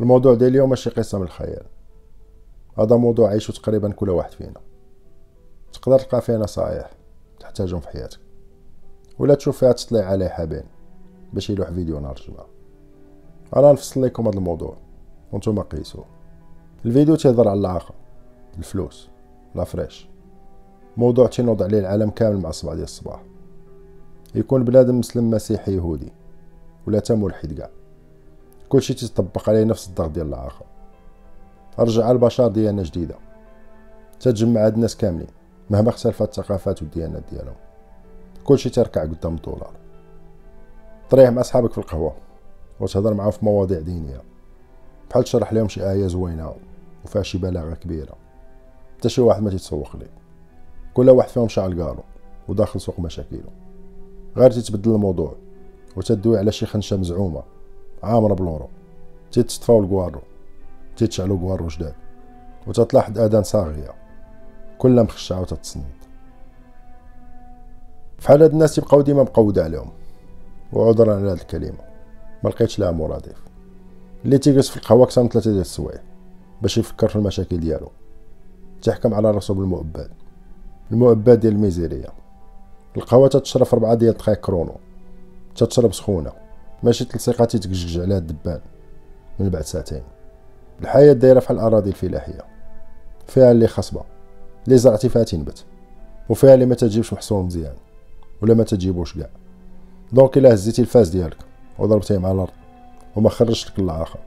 الموضوع ديال اليوم ماشي قصة من الخيال. هذا موضوع عايشو تقريبا كل واحد فينا. تقدر تلقى فيه نصائح تحتاجهم في حياتك. ولا تشوف فيها تطلع عليه حابين باش يلوح فيديو نهار الجمعة. أنا نفصل لكم هذا الموضوع. وأنتم قيسوه. الفيديو تيهضر على العاقة الفلوس. لا فريش. موضوع تينوض عليه العالم كامل مع الصباح ديال الصباح. يكون بنادم مسلم مسيحي يهودي. ولا تا ملحد كاع. كلشي تيطبق عليه نفس الضغط ديال العاقة رجع البشر ديالنا جديدة. تتجمع هاد الناس كاملين مهما اختلفت الثقافات والديانات ديالهم. كلشي تركع قدام الدولار. طريح مع صحابك في القهوة وتهضر معاهم في مواضيع دينية. بحال تشرح لهم شي آية زوينة وفيها شي بلاغة كبيرة. حتى شي واحد ما تيتسوق ليه. كل واحد فيهم شعل قالو وداخل سوق مشاكله غير تتبدل الموضوع وتدوي على شي خنشة مزعومة عامرة ب l'euro. تيتطفاو الكوارو تيتشعلو كوارو جداد. وتتلاحظ آذان صاغية. كلها مخشعة وتتصنت فحال هاد الناس تيبقاو ديما مقودة عليهم. وعذرا على هاد الكلمة. ما لقيتش لها مرادف اللي تيجلس في القهوة أكثر من ثلاثة ديال السوايع. باش يفكر في المشاكل ديالو. تحكم على راسو بالمؤبد. المؤبد ديال الميزيريا القهوة تتشرب في ربعة ديال الدقايق chrono. تتشرب سخونة. ماشي تلصيقة تيتكجكج عليها الدبان من بعد ساعتين. الحياة دايرة فحال الأراضي الفلاحية. فيها اللي خصبة اللي زرعتي فيها تنبت وفيها اللي ما تجيبش محصول مزيان ولا ما تجيبوش كاع. donc إلا هزيتي الفاس ديالك وضربتيه مع الأرض وما خرجش لك الآخر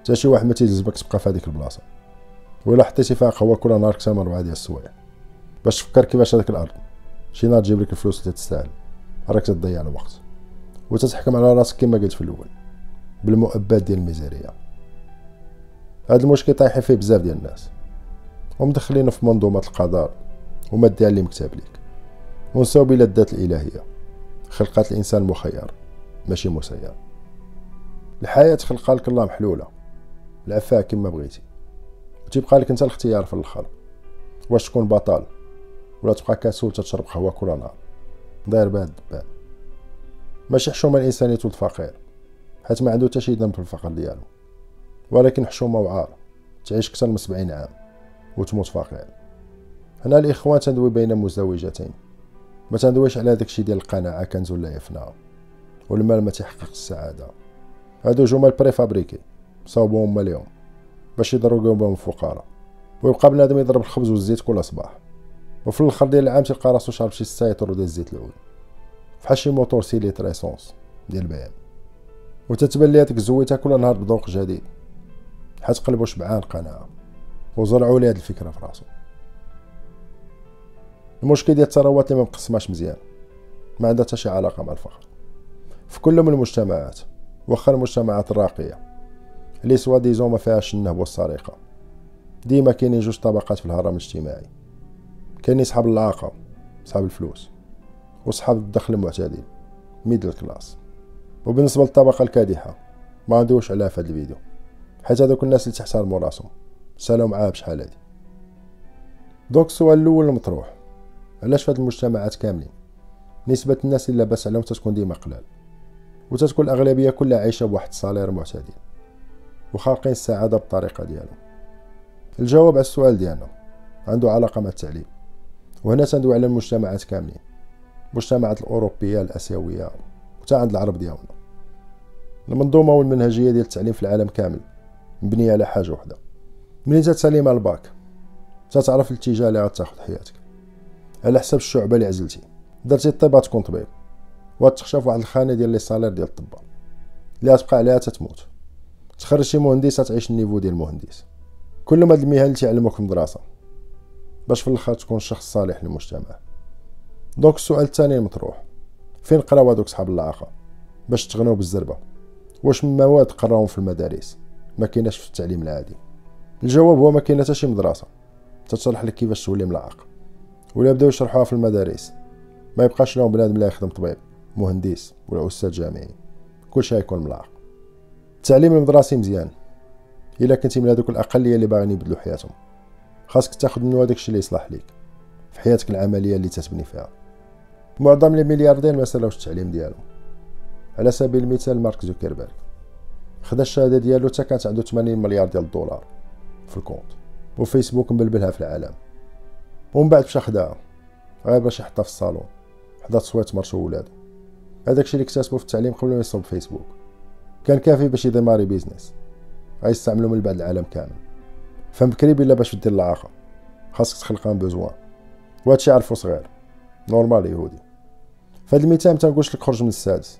حتى شي واحد ما تيجذبك تبقى في هذيك البلاصة. ولا حطيتي فيها قهوة كل نهار كثر من ربعه ديال السوايع. باش تفكر كيفاش هذيك الأرض. شي نهار تجيب لك الفلوس اللي تستاهل. راك تضيع الوقت. وتتحكم على راسك كما قلت في الأول بالمؤبد ديال الميزانية. هذا المشكل طايحين فيه بزاف ديال الناس ومدخلينه في منظومه القدر وما اللي مكتاب لك ونساو بلا الذات الإلهية خلقات الإنسان مخير ماشي مسير. الحياة خلقها لك الله محلولة العفاه كما بغيتي. وتيبقى لك أنت الاختيار في الآخر واش تكون بطل ولا تبقى كسول تشرب قهوة كل نهار داير بهاد الدبان ماشي حشومة الإنسان يتولد فقير. حيت ما عنده حتى شي ذنب في الفقر ديالو. ولكن حشومة وعار تعيش أكثر من سبعين عام وتموت فقير. هنا الاخوان تندوي بين مزدوجتين ما تندويش على داكشي ديال القناعة كنز ولا يفنى والمال ما تيحقق السعادة. هادو جمل بري فابريكي صاوبوهم اليوم. باش يضروا بهم الفقراء. ويبقى بنادم يضرب الخبز والزيت كل صباح. وفي الآخر ديال العام تلقى راسو شارب شي سايتر ديال الزيت العود فحال شي موتور سيليتر ايسونس ديال بيان وتتبان لي هاديك الزويته كل نهار بذوق جديد حيت قلبو شبعان قناعه وزرعوا لي هاد الفكرة في راسو المشكل ديال الثروات اللي ما مقسماش مزيان ما عندها حتى شي علاقه مع الفقر في كل من المجتمعات واخا المجتمعات الراقيه اللي soi-disant ما فيهاش النهب والسرقه ديما كاينين جوج طبقات في الهرم الاجتماعي كاينين صحاب اللعاقه صحاب الفلوس. وصحاب الدخل المعتدل middle class وبالنسبة للطبقة الكادحة ما غندويش عليها في هذا الفيديو. حيت هذوك الناس اللي تحترموا راسهم سألوا معاها بشحال هادي. دونك السؤال الأول المطروح علاش في هاد المجتمعات كاملين؟ نسبة الناس اللي لاباس عليهم تتكون ديما قلال. وتتكون الأغلبية كلها عايشة بواحد الصالير معتدل وخالقين السعادة بالطريقة ديالهم. الجواب على السؤال ديالنا عنده علاقة مع التعليم. وهنا تندوي على المجتمعات كاملين. المجتمعات الأوروبية الآسيوية وتا عند العرب ديالنا. المنظومة والمنهجية ديال التعليم في العالم كامل مبنية على حاجة وحدة. ملي تتسالي الباك تتعرف الاتجاه اللي غتاخد حياتك. على حساب الشعبة اللي عزلتي. درتي الطب تكون طبيب. وتخشى في واحد الخانة ديال les salaires ديال الطب اللي غتبقى عليها تتموت. تخرجتي مهندس تعيش ال niveau ديال المهندس. كل ما المهن اللي تعلموك في المدرسة. باش في الآخر تكون شخص صالح للمجتمع. donc السؤال الثاني المطروح فين قراو هذوك صحاب العاقه باش تغنوا بالزربة. واش من مواد قراوهم في المدارس؟ ما كايناش في التعليم العادي. الجواب هو ما كاينة حتى شي مدرسة. تشرح لك كيفاش تولي ملعق ولا بداو يشرحوها في المدارس. ما يبقاش لهم بنادم لا يخدم طبيب مهندس ولا أستاذ جامعي. كلشي غيكون ملاق التعليم المدرسي مزيان. إلا كنتي من هذوك الأقلية اللي باغيين يبدلوا حياتهم. خاصك تاخذ منه هذاك الشيء اللي يصلح ليك. في حياتك العملية اللي تتبني فيها. معظم الملياردير ما سالاوش التعليم ديالهم على سبيل المثال مارك زوكربيرغ. خدا الشهادة ديالو حتى كانت عنده 80 مليار ديال الدولار في ال compte. وفيسبوك مبلبلها في العالم. ومن بعد مشى خداها غير باش يحطها في الصالون. حدا تصاور مرتو وولادو هذاك الشيء اللي اكتسبو في التعليم قبل ما يصوب فيسبوك. كان كافي باش يديماري business. غيستعملو من بعد العالم كامل. فهم بكري بلا باش دير اللعاقه خاصك تخلق un besoin. وهادشي عرفو صغير. normal يهودي. فهاد المثال متنقولش لك خرج من السادس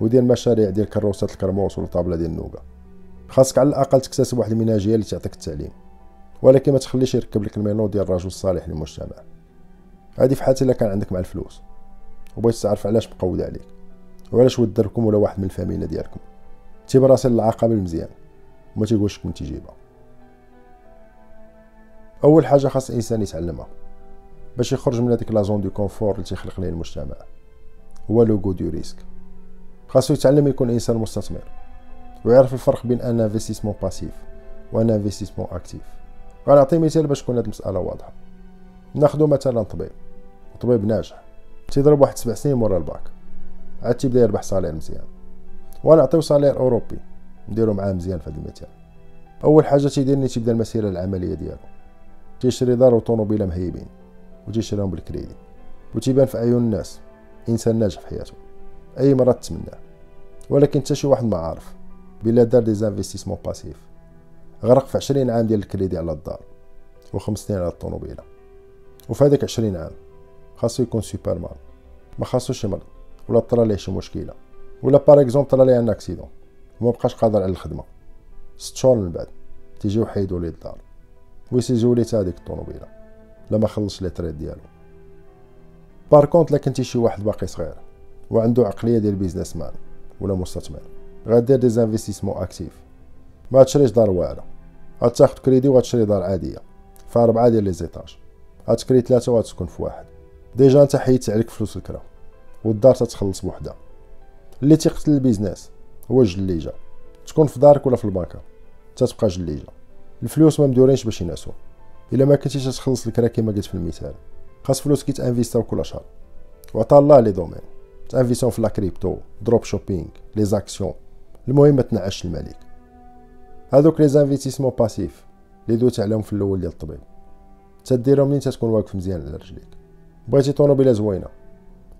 ودير مشاريع ديال كروسات الكرموس ولا طابلة ديال النوكا خاصك على الأقل تكتسب واحد المنهجيه اللي تعطيك التعليم. ولكن ما تخليش يركب لك المينو ديال الرجل الصالح للمجتمع. هذه في حالتي إلا كان عندك مع الفلوس. وبغيت تعرف علاش مقود عليك. وعلاش ودركم ولا واحد من الفاميله ديالكم. تيب راسل العقبه المزيان. وما تيقولش كنت تجيبها. أول حاجة خاص الإنسان يتعلمها. باش يخرج من هذيك la zone de confort اللي تيخلق ليه المجتمع. هو le goût du risque خاصو يتعلم يكون إنسان مستثمر ويعرف الفرق بين un investissement passif و un investissement actif غنعطي مثال باش تكون هاد المسألة واضحة. ناخدو مثلا طبيب طبيب ناجح تيضرب واحد سبع سنين مورا الباك. عاد تيبدا يربح salaire مزيان. ونعطيو salaire أوروبي نديرو معاه مزيان في هاد المثال. أول حاجة تيدير ملي تيبدا المسيرة العملية ديالو. تيشري دار وطوموبيله مهيبين وتيشريهم بالكريدي. وتيبان في عيون الناس. إنسان ناجح في حياته. أي مرة تتمناه. ولكن حتى شي واحد ما عارف. بلا دار دي زانفستيسمون باسيف. غرق في عشرين عام ديال الكريدي على الدار. وخمس سنين على الطوموبيله وفي هذاك عشرين عام خاصو يكون سوبرمان. ما خاصوش يمرض ولا طرا ليه شي مشكلة. ولا par exemple طرا ليه un accident وما بقاش قادر على الخدمة. ست شهور من بعد تيجيو حيدو ليه الدار. ويسيجيو ليه هذيك الطوموبيلة. لما خلص les traites ديالو. par contre لا كنتي شي واحد باقي صغير وعنده عقليه ديال businessman ولا مستثمر غادير des investissements actifs ما تشريش دار واعره غتاخد كريدي وغتشري دار عاديه فيها ربعه ديال les étages غتكري ثلاثة وغتسكن في واحد déjà انت حيدت عليك فلوس الكرا والدار تتخلص بوحدها اللي تيقتل ال business هو الجليجه تكون في دارك ولا في البنكه تتبقى جليجه الفلوس ما مدورينش باش ينعسو الا ما كنتيش تخلص الكرا كما قلت في المثال خاص فلوس كي تانفيستاو كل شهر وعطا الله les domaines تانفيستاو في la crypto drop shipping les actions المهم ما تنعش الملك هذوك les investissements passifs اللي دويت عليهم في الأول ديال الطبيب تديرهم منين تكون واقف مزيان على رجليك بغيتي طوموبيله زوينه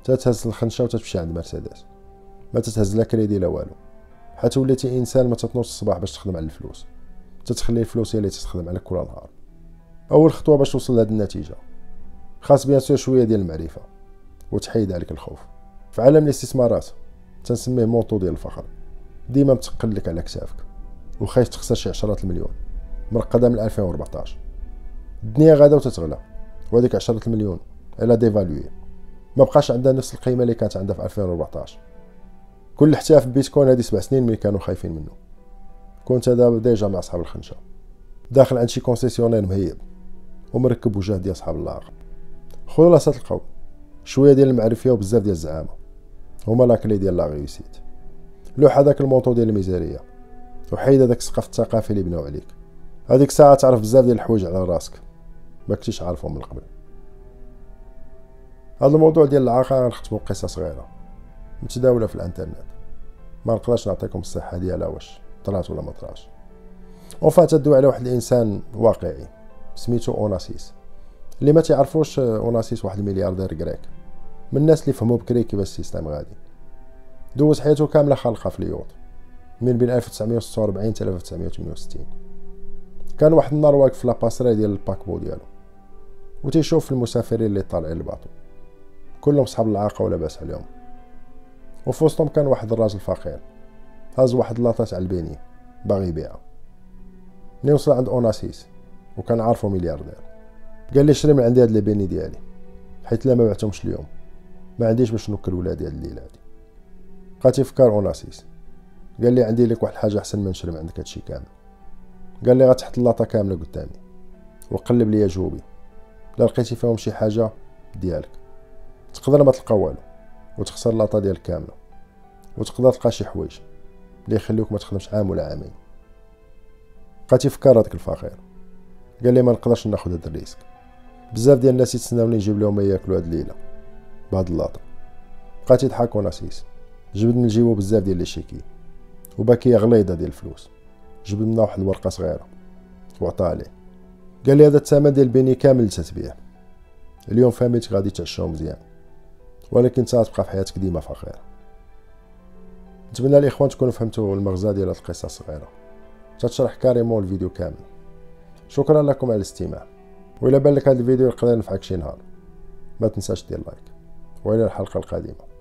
تتهز الخنشه وتتمشي عند مرسيدس ما تتهز لا كريدي لا والو حتى وليتي انسان ما تتنوض الصباح باش تخدم على الفلوس تتخلي الفلوس هي اللي تستخدم عليك كل نهار اول خطوه باش توصل لهاد النتيجه خاص bien sûr شوية ديال المعرفة وتحيد عليك الخوف. في عالم الاستثمارات تنسميه manteau ديال الفقر. ديما متقل لك على كتافك وخايف تخسر شي عشرات المليون. مرقدة من 2014 الدنيا غادا وتتغلى وهذيك عشرة المليون إلا dévalué. ما بقاش عندها نفس القيمة اللي كانت عندها في 2014 كون حطيتيها ف بيتكوين هذه سبع سنين ملي كانوا خايفين منه. كنت دابا déjà مع أصحاب الخنشة. داخل عند شي concessionnaire مهيب ومركب وجه ديال صحاب العاقة خلاصة القول شوية ديال المعرفة وبزاف ديال الزعامة. هما la clé ديال la réussite لوح هذاك ال manteau ديال الميزيرية وحيد هذاك السقف الثقافي اللي بناو عليك. هذيك الساعة تعرف بزاف ديال الحوايج على راسك. ما كنتيش عارفهم من قبل. هذا الموضوع ديال العاقه غنختمو بقصه صغيرة. متداولة في الانترنت. ما نقدرش نعطيكم الصحة ديالها واش. طرات ولا ما طراتش enfin تدوي على واحد الإنسان واقعي. سميتو اوناسيس اللي ما تعرفوش اوناسيس واحد الملياردير grec من الناس اللي فهموا بكري كيفاش ال système غادي. دوز حياته كاملة خالقه في ال yacht من بين 1946 حتى 1968 كان واحد النهار واقف في la passerelle ديال ال paquebot ديالو. و تيشوف المسافرين اللي طالعين ال bateau. كلهم صحاب العاقة ولاباس عليهم. وفي وسطهم كان واحد الراجل فقير. هاز واحد لاطاس على ال beignets. باغي يبيعها ملي وصل عند اوناسيس وكان عارفو ملياردير. قال لي شري من عندي هاد les beignets ديالي حيت لا ما بعتهمش اليوم. ما عنديش باش نوكل ولادي هاد الليلة هادي. بقى تيفكر اوناسيس قال لي عندي لك واحد الحاجة أحسن ما نشري من عندك هادشي كامل. قال لي غتحط اللاطه كاملة قدامي. وقلب لي جيوبي. لا لقيتي فيهم شي حاجة ديالك. تقدر ما تلقى والو. وتخسر اللاطه ديالك كاملة. وتقدر تلقى شي حوايج اللي يخليوك ما تخدمش عام ولا عامين. بقى تيفكر هذاك الفقير. قال لي ما نقدرش ناخذ هذا ال risque. بزاف ديال الناس يتسناوني نجيب لهم ياكلوا هاد الليلة. بهاد اللاطه بقى تيضحك اوناسيس جبد من جيبو بزاف ديال les chéquiers. و paquet غليظة ديال الفلوس. جبد منا واحد الورقة صغيرة. وعطاها عليه. قال لي هذا الثمن ديال ال beignets كامل تتبيع اليوم فهمت غادي تعشاو مزيان. ولكن تبقى في حياتك ديما فقير نتمنى الإخوان تكونوا فهمتوا المغزى ديال هاد القصة الصغيرة. تتشرح carrément الفيديو كامل. شكرا لكم على الاستماع. وإلا بان لك هذا الفيديو يقدر ينفعك شي نهار. ما تنساش دير like. وإلى الحلقة القادمة.